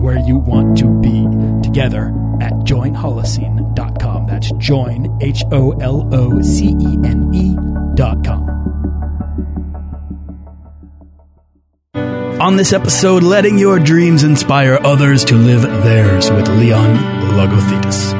where you want to be together at joinholocene.com. That's join, H O L O C E N E.com. On this episode, letting your dreams inspire others to live theirs with Leon Logothetis.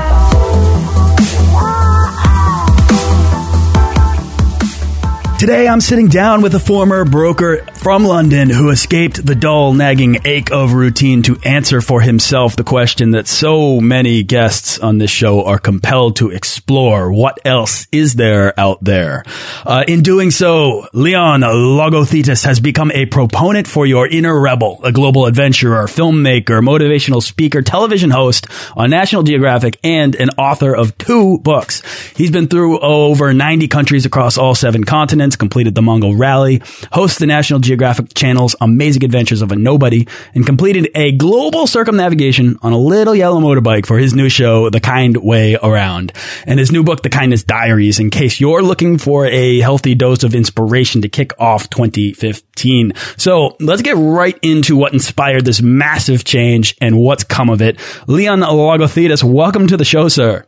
Today, I'm sitting down with a former broker from London who escaped the dull, nagging ache of routine to answer for himself the question that so many guests on this show are compelled to explore. What else is there out there? Uh, in doing so, Leon Logothetis has become a proponent for your inner rebel, a global adventurer, filmmaker, motivational speaker, television host on National Geographic, and an author of two books. He's been through over 90 countries across all seven continents completed the Mongol Rally, hosts the National Geographic Channel's Amazing Adventures of a Nobody, and completed a global circumnavigation on a little yellow motorbike for his new show, The Kind Way Around, and his new book, The Kindness Diaries, in case you're looking for a healthy dose of inspiration to kick off 2015. So let's get right into what inspired this massive change and what's come of it. Leon Logothetis, welcome to the show, sir.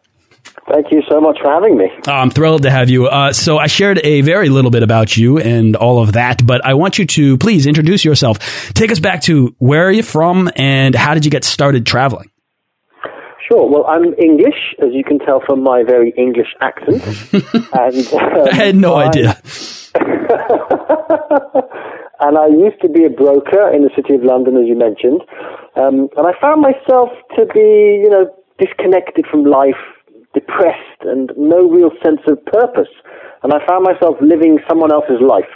Thank you so much for having me. Uh, I'm thrilled to have you. Uh, so I shared a very little bit about you and all of that, but I want you to please introduce yourself. Take us back to where are you from and how did you get started traveling? Sure. Well, I'm English, as you can tell from my very English accent. and um, I had no I, idea. and I used to be a broker in the city of London, as you mentioned. Um, and I found myself to be, you know, disconnected from life depressed and no real sense of purpose. And I found myself living someone else's life.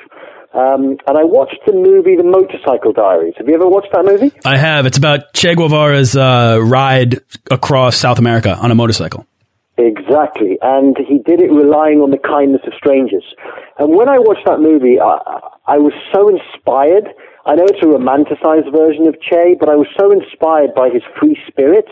Um, and I watched the movie The Motorcycle Diaries. Have you ever watched that movie? I have. It's about Che Guevara's uh, ride across South America on a motorcycle. Exactly. And he did it relying on the kindness of strangers. And when I watched that movie, I, I was so inspired. I know it's a romanticized version of Che, but I was so inspired by his free spirit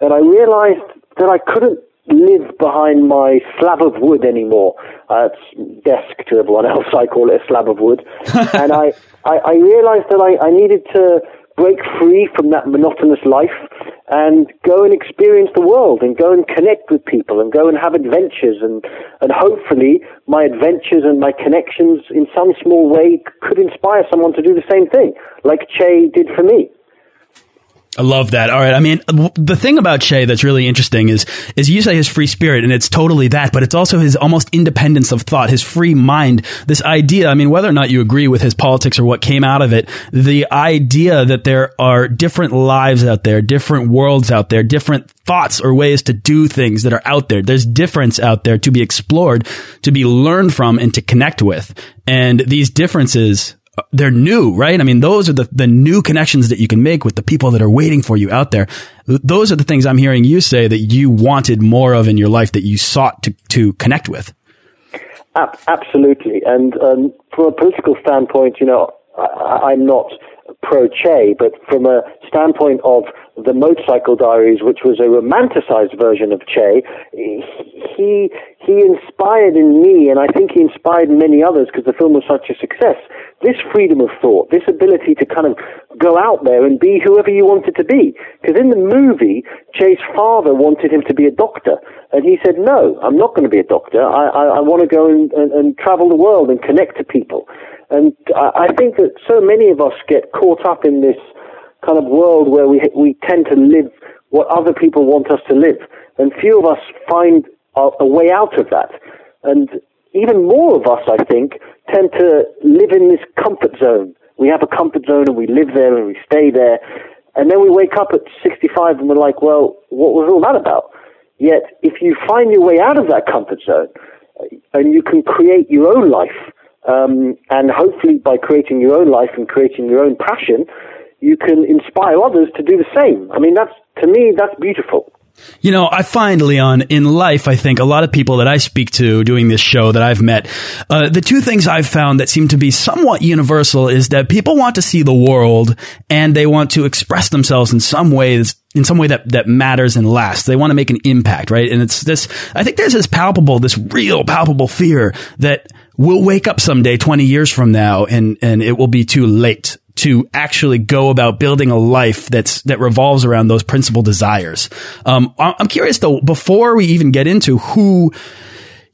that I realized that I couldn't live behind my slab of wood anymore. Uh, it's desk to everyone else. I call it a slab of wood. and I, I, I realized that I, I needed to break free from that monotonous life and go and experience the world and go and connect with people and go and have adventures and, and hopefully my adventures and my connections in some small way could inspire someone to do the same thing like Che did for me. I love that. All right. I mean, the thing about Che that's really interesting is, is you say his free spirit and it's totally that, but it's also his almost independence of thought, his free mind. This idea, I mean, whether or not you agree with his politics or what came out of it, the idea that there are different lives out there, different worlds out there, different thoughts or ways to do things that are out there. There's difference out there to be explored, to be learned from and to connect with. And these differences they're new, right? I mean, those are the, the new connections that you can make with the people that are waiting for you out there. Those are the things I'm hearing you say that you wanted more of in your life that you sought to, to connect with. Absolutely. And um, from a political standpoint, you know, I, I'm not pro Che, but from a standpoint of the Motorcycle Diaries, which was a romanticized version of Che, he he inspired in me, and I think he inspired many others because the film was such a success, this freedom of thought, this ability to kind of go out there and be whoever you wanted to be. Because in the movie, Che's father wanted him to be a doctor, and he said, no, I'm not going to be a doctor. I, I, I want to go and, and, and travel the world and connect to people. And I, I think that so many of us get caught up in this kind of world where we, we tend to live what other people want us to live. And few of us find a, a way out of that. And even more of us, I think, tend to live in this comfort zone. We have a comfort zone and we live there and we stay there. And then we wake up at 65 and we're like, well, what was all that about? Yet, if you find your way out of that comfort zone uh, and you can create your own life, um, and hopefully by creating your own life and creating your own passion, you can inspire others to do the same. I mean, that's, to me, that's beautiful. You know, I find, Leon, in life, I think a lot of people that I speak to doing this show that I've met, uh, the two things I've found that seem to be somewhat universal is that people want to see the world and they want to express themselves in some ways in some way that, that matters and lasts. They want to make an impact, right? And it's this, I think there's this palpable, this real palpable fear that we'll wake up someday 20 years from now and, and it will be too late to actually go about building a life that's that revolves around those principal desires. Um, I'm curious though, before we even get into who,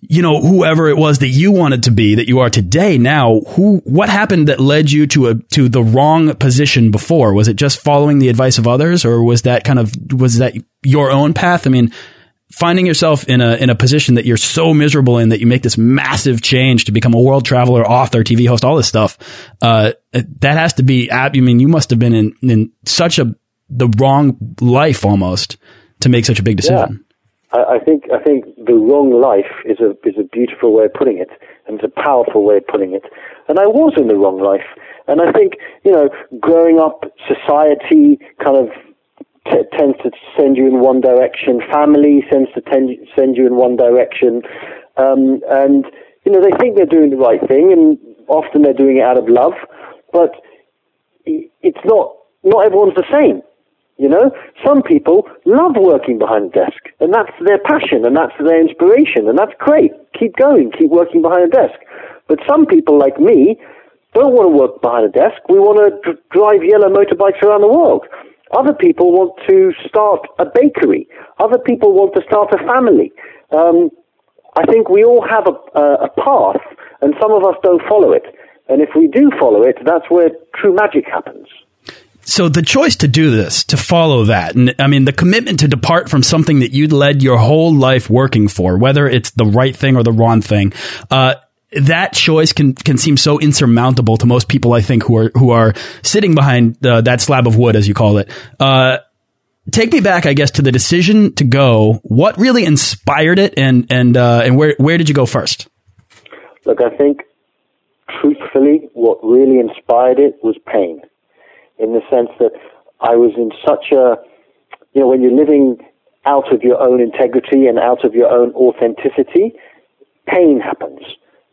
you know, whoever it was that you wanted to be, that you are today. Now, who, what happened that led you to a to the wrong position before? Was it just following the advice of others, or was that kind of was that your own path? I mean finding yourself in a in a position that you're so miserable in that you make this massive change to become a world traveler, author, TV host, all this stuff, uh, that has to be. I mean, you must have been in in such a the wrong life almost to make such a big decision. Yeah. I, I think I think the wrong life is a is a beautiful way of putting it, and it's a powerful way of putting it. And I was in the wrong life, and I think you know, growing up, society kind of t- tends to send you in one direction. Family tends to tend, send you in one direction. Um, and, you know, they think they're doing the right thing, and often they're doing it out of love. But it's not, not everyone's the same. You know, some people love working behind a desk, and that's their passion, and that's their inspiration, and that's great. Keep going, keep working behind a desk. But some people, like me, don't want to work behind a desk. We want to drive yellow motorbikes around the world. Other people want to start a bakery. Other people want to start a family. Um, I think we all have a, a, a path, and some of us don't follow it. And if we do follow it, that's where true magic happens. So the choice to do this, to follow that, and I mean the commitment to depart from something that you'd led your whole life working for, whether it's the right thing or the wrong thing, uh, that choice can can seem so insurmountable to most people. I think who are who are sitting behind uh, that slab of wood, as you call it. Uh, take me back, I guess, to the decision to go. What really inspired it, and and uh, and where where did you go first? Look, I think truthfully, what really inspired it was pain, in the sense that I was in such a, you know, when you're living out of your own integrity and out of your own authenticity, pain happens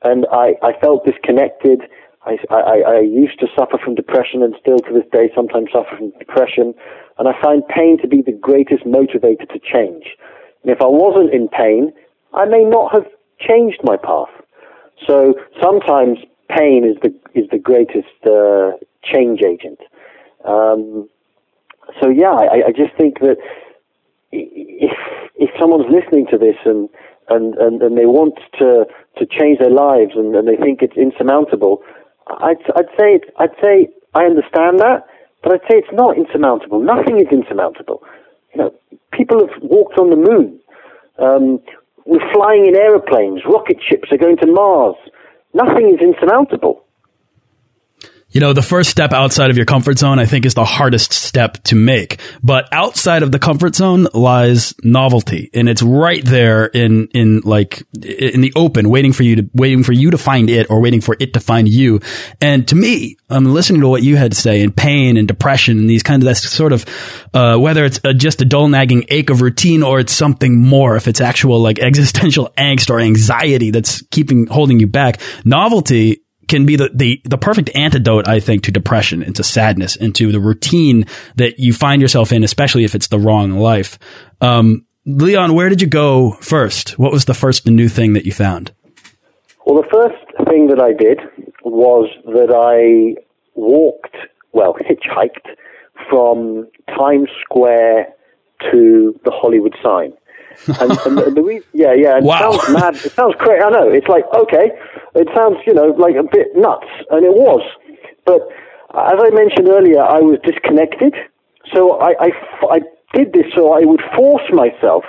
and I, I felt disconnected. I, I, I used to suffer from depression and still to this day sometimes suffer from depression. And I find pain to be the greatest motivator to change. And if I wasn't in pain, I may not have changed my path. So sometimes pain is the, is the greatest uh, change agent. Um, so yeah, I, I just think that if, if someone's listening to this and, and, and, and they want to, to change their lives and, and they think it's insurmountable, I'd, I'd say I'd say I understand that, but I'd say it's not insurmountable. Nothing is insurmountable. You know, people have walked on the moon. Um, we're flying in aeroplanes. Rocket ships are going to Mars. Nothing is insurmountable. You know, the first step outside of your comfort zone, I think, is the hardest step to make. But outside of the comfort zone lies novelty, and it's right there in in like in the open, waiting for you to waiting for you to find it, or waiting for it to find you. And to me, I'm listening to what you had to say, in pain and depression, and these kind of that sort of uh, whether it's a, just a dull nagging ache of routine, or it's something more, if it's actual like existential angst or anxiety that's keeping holding you back. Novelty can be the, the, the perfect antidote, I think, to depression and to sadness and to the routine that you find yourself in, especially if it's the wrong life. Um, Leon, where did you go first? What was the first new thing that you found? Well, the first thing that I did was that I walked, well, hitchhiked from Times Square to the Hollywood sign. and, and the, the yeah, yeah, it wow. sounds mad. It sounds crazy. I know. It's like okay, it sounds you know like a bit nuts, and it was. But as I mentioned earlier, I was disconnected, so I, I, I did this so I would force myself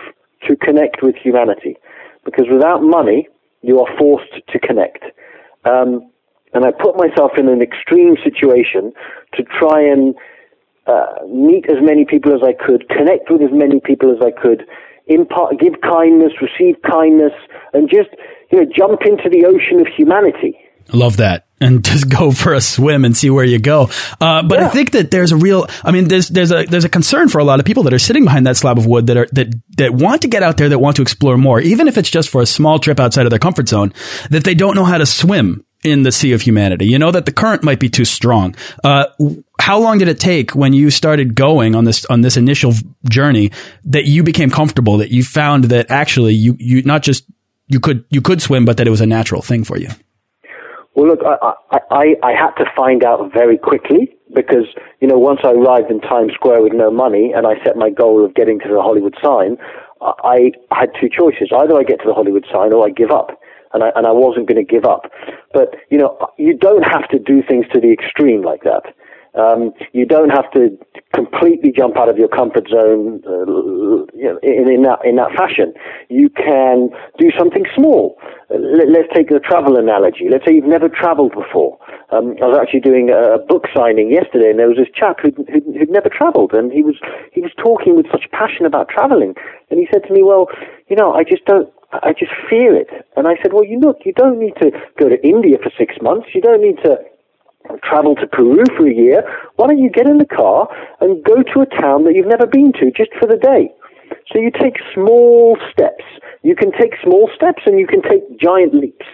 to connect with humanity, because without money, you are forced to connect. Um, and I put myself in an extreme situation to try and uh, meet as many people as I could, connect with as many people as I could, impart, give kindness, receive kindness, and just you know jump into the ocean of humanity. I love that. And just go for a swim and see where you go. Uh, but yeah. I think that there's a real, I mean, there's, there's a, there's a concern for a lot of people that are sitting behind that slab of wood that are, that, that want to get out there, that want to explore more, even if it's just for a small trip outside of their comfort zone, that they don't know how to swim in the sea of humanity. You know that the current might be too strong. Uh, how long did it take when you started going on this on this initial journey that you became comfortable that you found that actually you you not just you could you could swim but that it was a natural thing for you? Well, look, I, I, I I had to find out very quickly because, you know, once I arrived in Times Square with no money and I set my goal of getting to the Hollywood sign, I had two choices. Either I get to the Hollywood sign or I give up and I, and I wasn't going to give up. But, you know, you don't have to do things to the extreme like that. Um, you don't have to completely jump out of your comfort zone uh, you know, in, in, that, in that fashion. You can do something small. Let, us take the travel analogy. Let's say you've never traveled before. Um, I was actually doing a book signing yesterday, and there was this chap who'd, who'd, who'd never traveled, and he was he was talking with such passion about traveling, and he said to me, "Well, you know, I just don't I just fear it. And I said, well, you look, you don't need to go to India for six months. You don't need to travel to Peru for a year. Why don't you get in the car and go to a town that you've never been to just for the day? So you take small steps. You can take small steps and you can take giant leaps.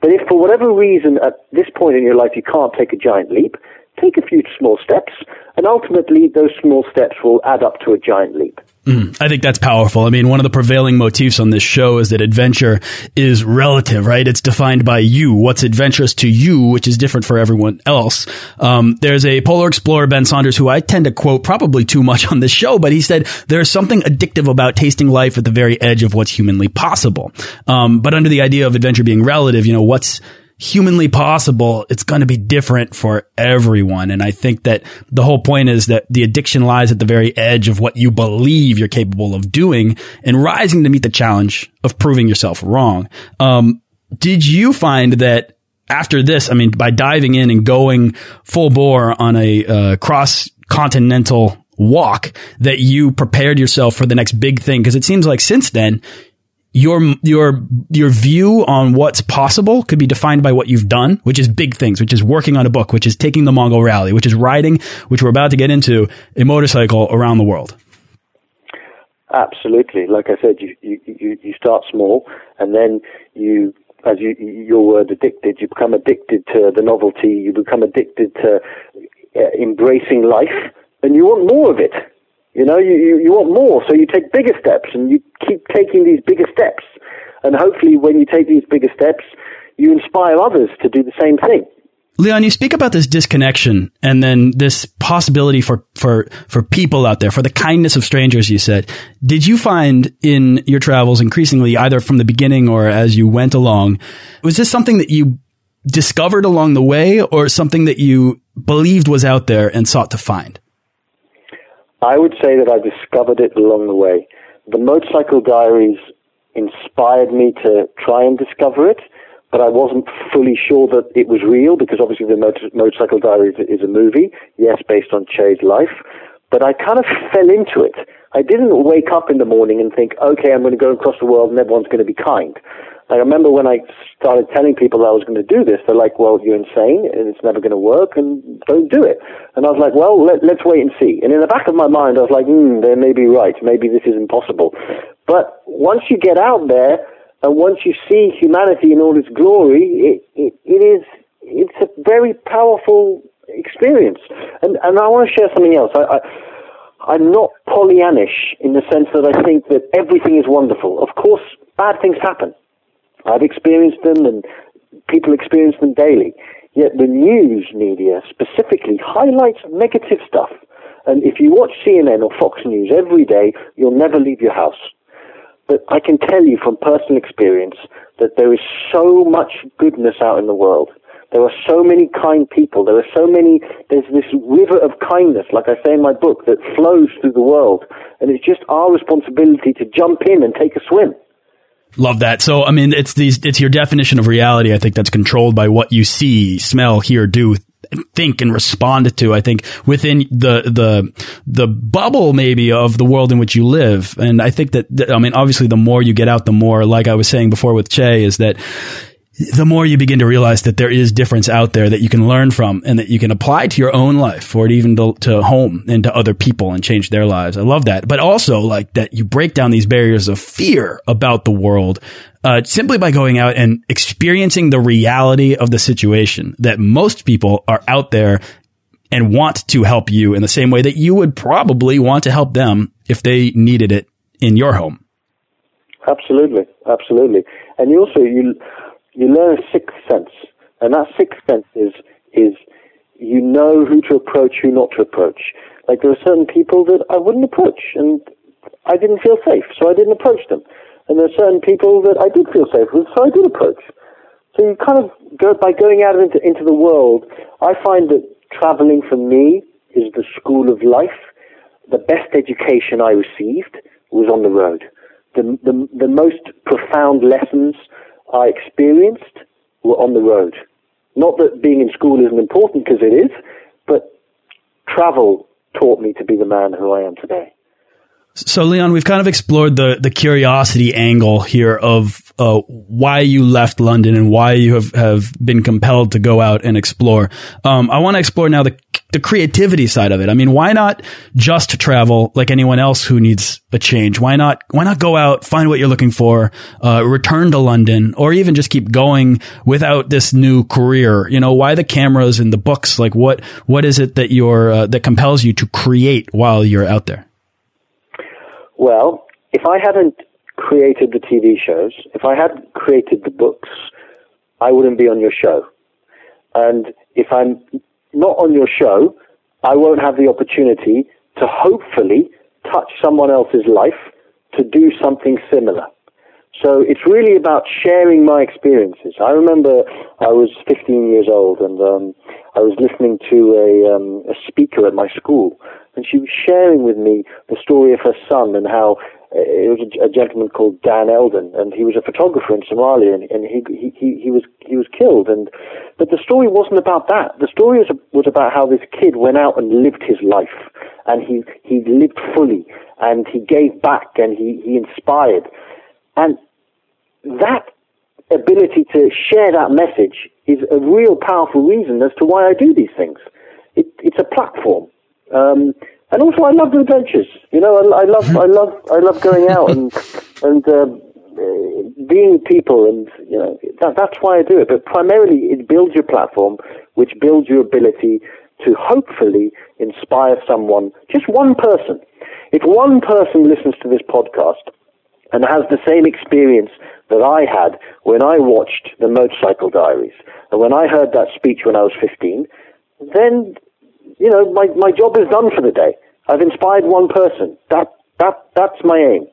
But if for whatever reason at this point in your life you can't take a giant leap, take a few small steps, and ultimately those small steps will add up to a giant leap. Mm, I think that's powerful. I mean, one of the prevailing motifs on this show is that adventure is relative, right? It's defined by you. What's adventurous to you, which is different for everyone else. Um, there's a polar explorer, Ben Saunders, who I tend to quote probably too much on this show, but he said there's something addictive about tasting life at the very edge of what's humanly possible. Um, but under the idea of adventure being relative, you know, what's humanly possible, it's going to be different for everyone. And I think that the whole point is that the addiction lies at the very edge of what you believe you're capable of doing and rising to meet the challenge of proving yourself wrong. Um, did you find that after this, I mean, by diving in and going full bore on a uh, cross continental walk, that you prepared yourself for the next big thing? Because it seems like since then, your your your view on what's possible could be defined by what you've done, which is big things, which is working on a book, which is taking the Mongol Rally, which is riding, which we're about to get into, a motorcycle around the world. Absolutely, like I said, you you you start small, and then you, as you your word addicted, you become addicted to the novelty, you become addicted to uh, embracing life, and you want more of it. You know, you, you, you want more, so you take bigger steps and you keep taking these bigger steps. And hopefully, when you take these bigger steps, you inspire others to do the same thing. Leon, you speak about this disconnection and then this possibility for, for, for people out there, for the kindness of strangers, you said. Did you find in your travels increasingly, either from the beginning or as you went along, was this something that you discovered along the way or something that you believed was out there and sought to find? I would say that I discovered it along the way. The Motorcycle Diaries inspired me to try and discover it, but I wasn't fully sure that it was real because obviously the Motor- Motorcycle Diaries is a movie, yes, based on Che's life, but I kind of fell into it. I didn't wake up in the morning and think, okay, I'm going to go across the world and everyone's going to be kind. I remember when I started telling people I was going to do this, they're like, well, you're insane and it's never going to work and don't do it. And I was like, well, let, us wait and see. And in the back of my mind, I was like, hmm, they may be right. Maybe this is impossible. But once you get out there and once you see humanity in all its glory, it, it, it is, it's a very powerful experience. And, and I want to share something else. I, I, I'm not Pollyannish in the sense that I think that everything is wonderful. Of course, bad things happen. I've experienced them and people experience them daily. Yet the news media specifically highlights negative stuff. And if you watch CNN or Fox News every day, you'll never leave your house. But I can tell you from personal experience that there is so much goodness out in the world. There are so many kind people. There are so many, there's this river of kindness, like I say in my book, that flows through the world. And it's just our responsibility to jump in and take a swim. Love that. So, I mean, it's these, it's your definition of reality. I think that's controlled by what you see, smell, hear, do, think and respond to. I think within the, the, the bubble maybe of the world in which you live. And I think that, I mean, obviously the more you get out, the more, like I was saying before with Che, is that the more you begin to realize that there is difference out there that you can learn from and that you can apply to your own life or even to, to, home and to other people and change their lives. I love that. But also like that you break down these barriers of fear about the world, uh, simply by going out and experiencing the reality of the situation that most people are out there and want to help you in the same way that you would probably want to help them if they needed it in your home. Absolutely. Absolutely. And you also, you, you learn a sixth sense, and that sixth sense is is you know who to approach, who not to approach. Like there are certain people that I wouldn't approach, and I didn't feel safe, so I didn't approach them. And there are certain people that I did feel safe with, so I did approach. So you kind of go by going out into into the world. I find that traveling for me is the school of life. The best education I received was on the road. The the, the most profound lessons I experienced were on the road. Not that being in school isn't important because it is, but travel taught me to be the man who I am today. So, Leon, we've kind of explored the the curiosity angle here of uh, why you left London and why you have, have been compelled to go out and explore. Um, I want to explore now the the creativity side of it. I mean, why not just travel like anyone else who needs a change? Why not? Why not go out, find what you're looking for, uh, return to London, or even just keep going without this new career? You know, why the cameras and the books? Like, what what is it that you're uh, that compels you to create while you're out there? Well, if I hadn't created the TV shows, if I hadn't created the books, I wouldn't be on your show. And if I'm not on your show, I won't have the opportunity to hopefully touch someone else's life to do something similar. So it's really about sharing my experiences. I remember I was 15 years old and um, I was listening to a, um, a speaker at my school and she was sharing with me the story of her son and how it was a, a gentleman called Dan Eldon, and he was a photographer in Somalia, and, and he, he he was he was killed. And but the story wasn't about that. The story was was about how this kid went out and lived his life, and he he lived fully, and he gave back, and he he inspired, and that ability to share that message is a real powerful reason as to why I do these things. It, it's a platform. Um, and also, I love the adventures. You know, I, I love, I love, I love going out and and uh, being with people, and you know, that, that's why I do it. But primarily, it builds your platform, which builds your ability to hopefully inspire someone, just one person. If one person listens to this podcast and has the same experience that I had when I watched the Motorcycle Diaries, and when I heard that speech when I was 15, then you know, my, my job is done for the day. I've inspired one person. That, that, that's my aim.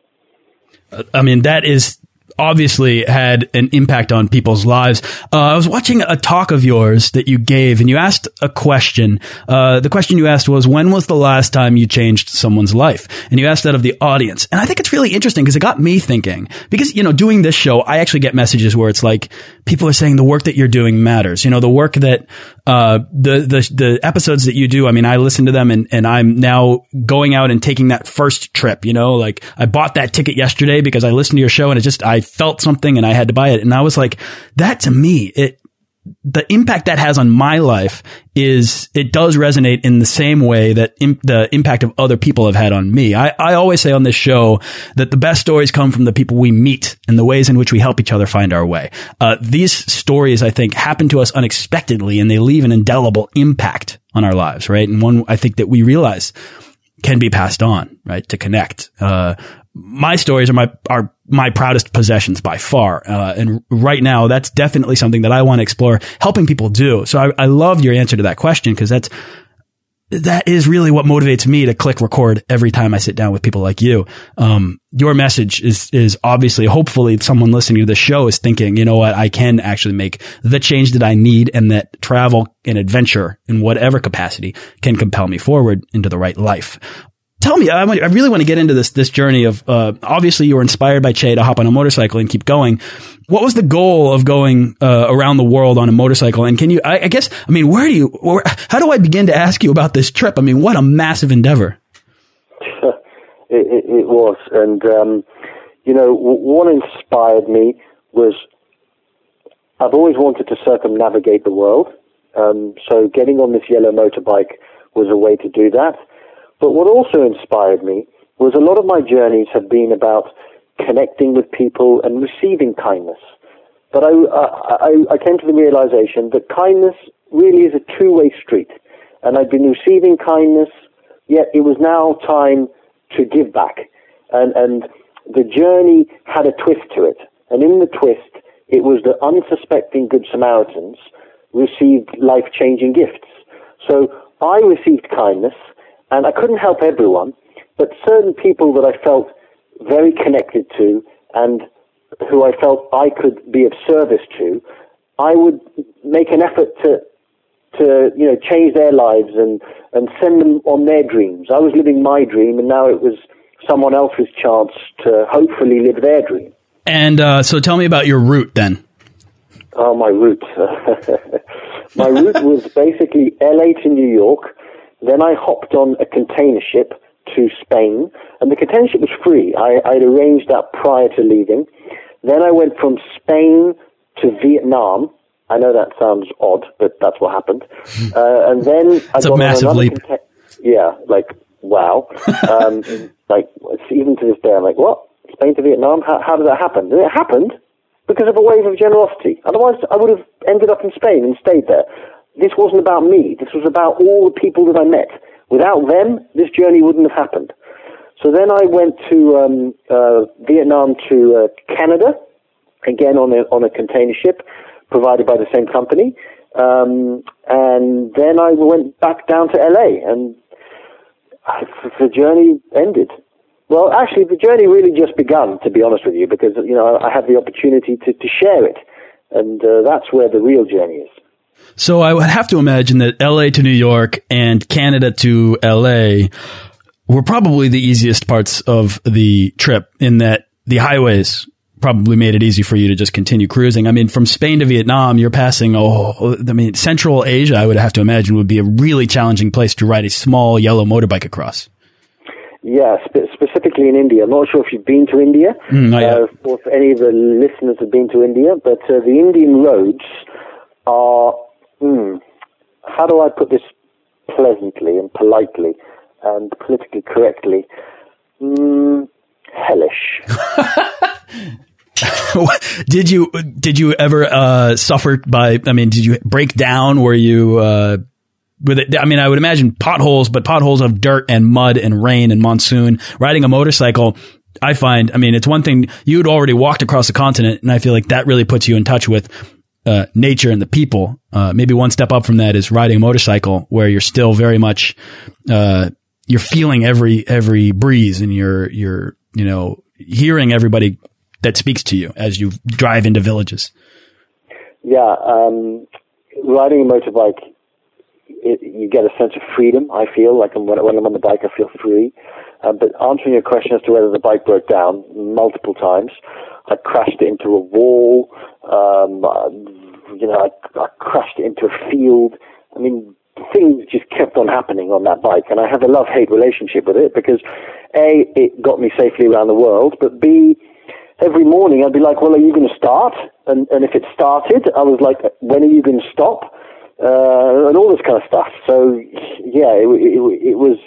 Uh, I mean, that is obviously had an impact on people's lives. Uh, I was watching a talk of yours that you gave, and you asked a question. Uh, the question you asked was, "When was the last time you changed someone's life?" And you asked that of the audience, and I think it's really interesting because it got me thinking. Because you know, doing this show, I actually get messages where it's like people are saying the work that you're doing matters. You know, the work that uh, the the the episodes that you do. I mean, I listen to them, and and I'm now going out and taking that first trip. You know, like I bought that ticket yesterday because I listened to your show, and it just I felt something and I had to buy it. And I was like, that to me, it, the impact that has on my life is it does resonate in the same way that Im the impact of other people have had on me. I, I always say on this show that the best stories come from the people we meet and the ways in which we help each other find our way. Uh, these stories, I think, happen to us unexpectedly and they leave an indelible impact on our lives, right? And one I think that we realize can be passed on, right? To connect. Uh, my stories are my are my proudest possessions by far, uh, and right now that's definitely something that I want to explore, helping people do. So I, I love your answer to that question because that's that is really what motivates me to click record every time I sit down with people like you. Um, your message is, is obviously, hopefully someone listening to the show is thinking, you know what, I can actually make the change that I need and that travel and adventure in whatever capacity can compel me forward into the right life tell me, I, I, really want to get into this this journey of. Uh, obviously, you were inspired by Che to hop on a motorcycle and keep going. What was the goal of going uh, around the world on a motorcycle? And can you? I, I guess. I mean, where do you? Where, how do I begin to ask you about this trip? I mean, what a massive endeavor. it, it, it, was, and um, you know, what inspired me was I've always wanted to circumnavigate the world. Um, so getting on this yellow motorbike was a way to do that. But what also inspired me was a lot of my journeys have been about connecting with people and receiving kindness. But I, I, I came to the realization that kindness really is a two-way street. And I'd been receiving kindness, yet it was now time to give back. And, and the journey had a twist to it. And in the twist, it was that unsuspecting Good Samaritans received life-changing gifts. So I received kindness, and I couldn't help everyone, but certain people that I felt very connected to and who I felt I could be of service to, I would make an effort to to you know change their lives and and send them on their dreams. I was living my dream, and now it was someone else's chance to hopefully live their dream. And uh, so, tell me about your route then. Oh, my route. my route was basically LA to New York, then I hopped on a container ship to Spain, and the container ship was free. I, I'd arranged that prior to leaving. Then I went from Spain to Vietnam. I know that sounds odd, but that's what happened. Uh, and then I got a massive leap. Conta- yeah, like wow. um, like even to this day, I'm like, what? Spain to Vietnam? How, how did that happen? And it happened because of a wave of generosity. Otherwise, I would have ended up in Spain and stayed there this wasn't about me. This was about all the people that I met. Without them, this journey wouldn't have happened. So then I went to um, uh, Vietnam to uh, Canada, again on a, on a container ship provided by the same company. Um, and then I went back down to LA, and the journey ended. Well, actually, the journey really just begun, to be honest with you, because you know I had the opportunity to, to share it, and uh, that's where the real journey is. So I would have to imagine that LA to New York and Canada to LA were probably the easiest parts of the trip in that the highways probably made it easy for you to just continue cruising. I mean, from Spain to Vietnam, you're passing, oh, I mean, Central Asia, I would have to imagine would be a really challenging place to ride a small yellow motorbike across. Yeah, spe specifically in India. I'm not sure if you've been to India, mm, uh, or if any of the listeners have been to India, but uh, the Indian roads are hmm, how do I put this pleasantly and politely and politically correctly? Mm, hellish. did you did you ever uh, suffer by? I mean, did you break down? Were you uh, with it? I mean, I would imagine potholes, but potholes of dirt and mud and rain and monsoon. Riding a motorcycle, I find. I mean, it's one thing you'd already walked across the continent, and I feel like that really puts you in touch with uh, nature and the people. Uh, maybe one step up from that is riding a motorcycle, where you're still very much uh, you're feeling every every breeze, and you're you're you know hearing everybody that speaks to you as you drive into villages. Yeah, um, riding a motorbike, it, you get a sense of freedom. I feel like when, when I'm on the bike, I feel free. Uh, but answering your question as to whether the bike broke down multiple times, I crashed into a wall. Um, you know, I, I crashed into a field. I mean, things just kept on happening on that bike, and I have a love-hate relationship with it because a it got me safely around the world, but b every morning I'd be like, well, are you going to start? And and if it started, I was like, when are you going to stop? Uh, and all this kind of stuff. So yeah, it, it, it was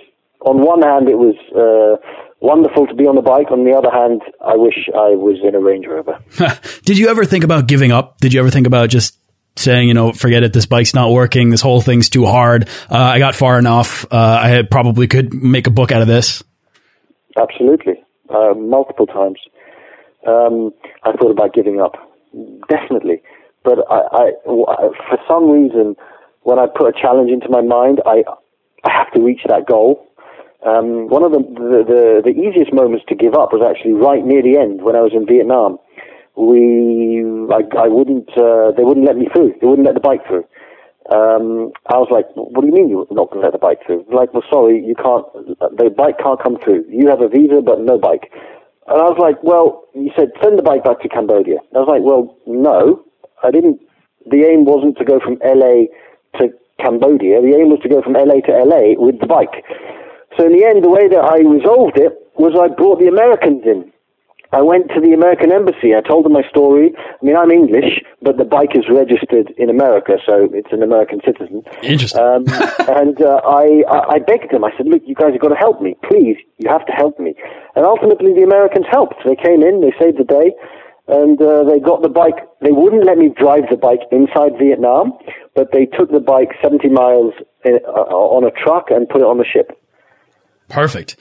on one hand it was. Uh, wonderful to be on the bike. On the other hand, I wish I was in a Range Rover. Did you ever think about giving up? Did you ever think about just saying, you know, forget it, this bike's not working, this whole thing's too hard. Uh, I got far enough. Uh, I probably could make a book out of this. Absolutely, uh, multiple times. Um, I thought about giving up, definitely. But I, I, for some reason, when I put a challenge into my mind, I, I have to reach that goal. Um, one of the, the, the, the easiest moments to give up was actually right near the end when I was in Vietnam. We, I, I wouldn't, uh, they wouldn't let me through. They wouldn't let the bike through. Um, I was like, what do you mean you're not going to let the bike through? Like, well, sorry, you can't, the bike can't come through. You have a visa, but no bike. And I was like, well, you said send the bike back to Cambodia. I was like, well, no, I didn't. The aim wasn't to go from LA to Cambodia. The aim was to go from LA to LA with the bike. So in the end, the way that I resolved it was I brought the Americans in. I went to the American embassy. I told them my story. I mean, I'm English, but the bike is registered in America, so it's an American citizen. Interesting. Um, and uh, I, I begged them. I said, "Look, you guys have got to help me, please. You have to help me." And ultimately, the Americans helped. They came in. They saved the day, and uh, they got the bike. They wouldn't let me drive the bike inside Vietnam, but they took the bike 70 miles in, uh, on a truck and put it on the ship. Perfect.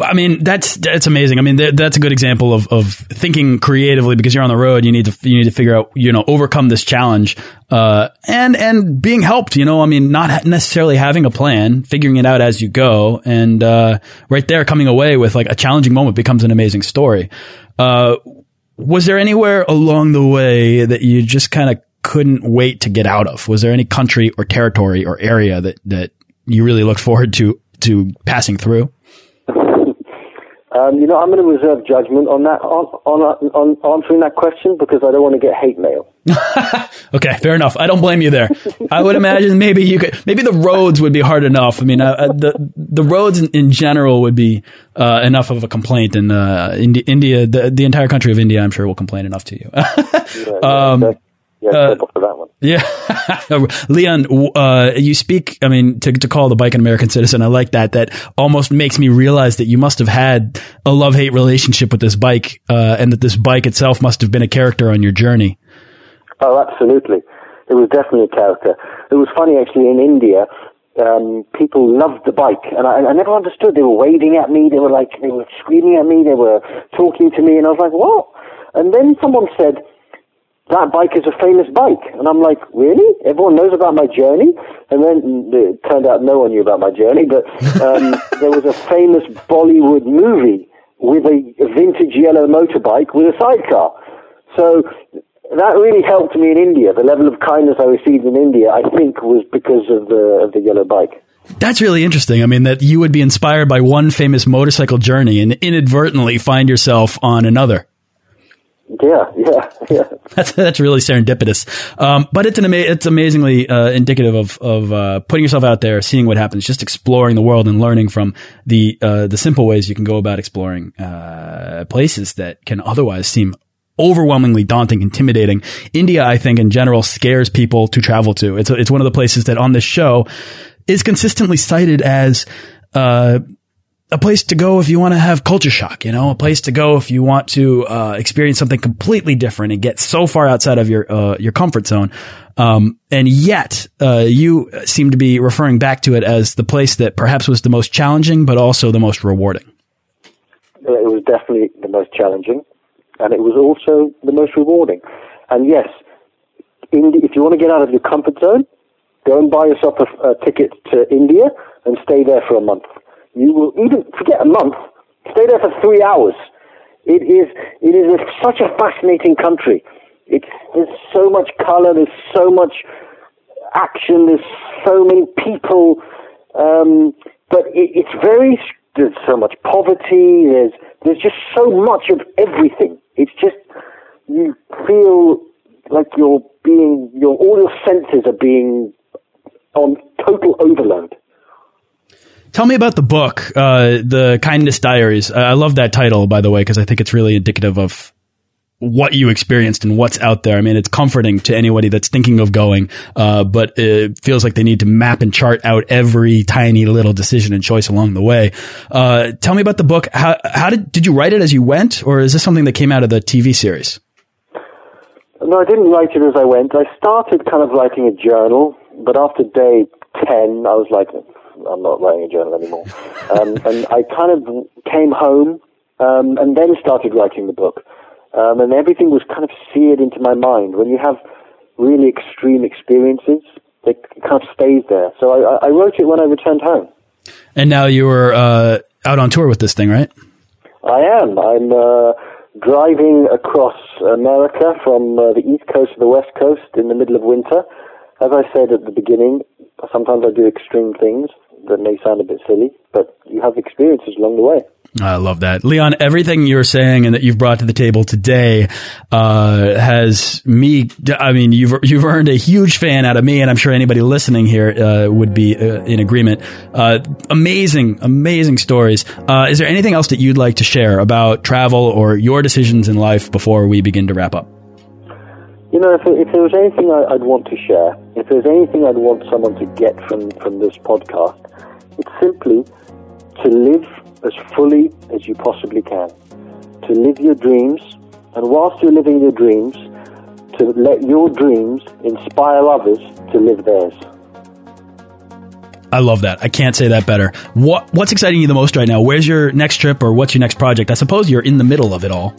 I mean, that's that's amazing. I mean, that's a good example of of thinking creatively because you're on the road. You need to you need to figure out you know overcome this challenge, uh, and and being helped. You know, I mean, not necessarily having a plan, figuring it out as you go, and uh, right there coming away with like a challenging moment becomes an amazing story. Uh, was there anywhere along the way that you just kind of couldn't wait to get out of? Was there any country or territory or area that that you really looked forward to to passing through? Um, you know, I'm going to reserve judgment on that on, on on answering that question because I don't want to get hate mail. okay, fair enough. I don't blame you there. I would imagine maybe you could maybe the roads would be hard enough. I mean, uh, uh the the roads in, in general would be uh, enough of a complaint, and uh, India, India the the entire country of India, I'm sure, will complain enough to you. yeah, um, yeah, uh, for that one. Yeah, Leon, uh, you speak. I mean, to to call the bike an American citizen, I like that. That almost makes me realize that you must have had a love hate relationship with this bike, uh, and that this bike itself must have been a character on your journey. Oh, absolutely. It was definitely a character. It was funny actually in India. Um, people loved the bike, and I, I never understood. They were waving at me. They were like they were screaming at me. They were talking to me, and I was like, "What?" And then someone said that bike is a famous bike. And I'm like, really? Everyone knows about my journey? And then it turned out no one knew about my journey, but um, there was a famous Bollywood movie with a vintage yellow motorbike with a sidecar. So that really helped me in India. The level of kindness I received in India, I think, was because of the, of the yellow bike. That's really interesting. I mean, that you would be inspired by one famous motorcycle journey and inadvertently find yourself on another. Yeah, yeah, yeah. That's that's really serendipitous. Um, but it's an ama it's amazingly uh, indicative of of uh, putting yourself out there, seeing what happens, just exploring the world and learning from the uh, the simple ways you can go about exploring uh, places that can otherwise seem overwhelmingly daunting, intimidating. India, I think, in general, scares people to travel to. It's it's one of the places that on this show is consistently cited as uh, a place to go if you want to have culture shock, you know, a place to go if you want to uh, experience something completely different and get so far outside of your uh, your comfort zone. Um, and yet, uh, you seem to be referring back to it as the place that perhaps was the most challenging, but also the most rewarding. It was definitely the most challenging, and it was also the most rewarding. And yes, if you want to get out of your comfort zone, go and buy yourself a, a ticket to India and stay there for a month you will even forget a month. Stay there for three hours. It is it is a, such a fascinating country. It's there's so much color. There's so much action. There's so many people. Um, but it, it's very there's so much poverty. There's there's just so much of everything. It's just you feel like you're being your all your senses are being on total overload. Tell me about the book, uh, the Kindness Diaries. I love that title, by the way, because I think it's really indicative of what you experienced and what's out there. I mean, it's comforting to anybody that's thinking of going, uh, but it feels like they need to map and chart out every tiny little decision and choice along the way. Uh, tell me about the book. How, how did did you write it as you went, or is this something that came out of the TV series? No, I didn't write it as I went. I started kind of writing a journal, but after day 10, I was like, I'm not writing a journal anymore. um, and I kind of came home um, and then started writing the book. Um, and everything was kind of seared into my mind. When you have really extreme experiences, it kind of stays there. So I, I wrote it when I returned home. And now you are uh, out on tour with this thing, right? I am. I'm uh, driving across America from uh, the east coast to the west coast in the middle of winter. As I said at the beginning, sometimes I do extreme things that may sound a bit silly, but you have experiences along the way. I love that. Leon, everything you're saying and that you've brought to the table today, uh, has me, I mean, you've, you've earned a huge fan out of me and I'm sure anybody listening here, uh, would be uh, in agreement. Uh, amazing, amazing stories. Uh, is there anything else that you'd like to share about travel or your decisions in life before we begin to wrap up? You know, if, if there was anything I, would want to share, if there's anything I'd want someone to get from, from this podcast, it's simply to live as fully as you possibly can. To live your dreams, and whilst you're living your dreams, to let your dreams inspire others to live theirs. I love that. I can't say that better. What What's exciting you the most right now? Where's your next trip or what's your next project? I suppose you're in the middle of it all.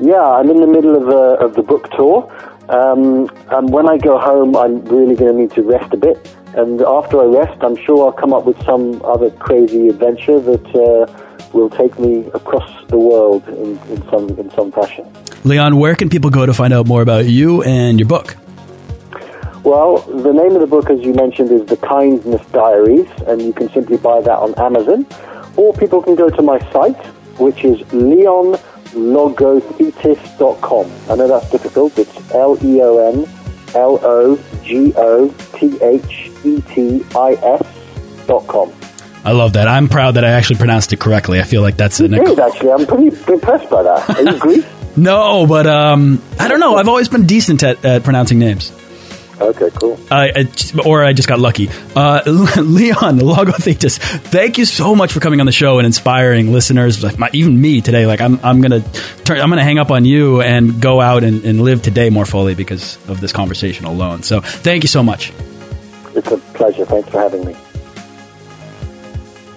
Yeah, I'm in the middle of, of the book tour. Um, and when I go home, I'm really going to need to rest a bit. And after I rest, I'm sure I'll come up with some other crazy adventure that uh, will take me across the world in, in, some, in some fashion. Leon, where can people go to find out more about you and your book? Well, the name of the book, as you mentioned, is The Kindness Diaries, and you can simply buy that on Amazon. Or people can go to my site, which is leonlogothetis.com. I know that's difficult. It's L E O N L O G O T H E T I S dot com. I love that. I'm proud that I actually pronounced it correctly. I feel like that's you an did actually. I'm pretty impressed by that. Are you Greek? no, but um, I don't know. I've always been decent at, at pronouncing names. Okay, cool. I, I, or I just got lucky. Uh, Leon, Logothetis, thank you so much for coming on the show and inspiring listeners, like my, even me today. Like I'm, I'm gonna turn, I'm gonna hang up on you and go out and, and live today more fully because of this conversation alone. So thank you so much. It's a pleasure. Thanks for having me.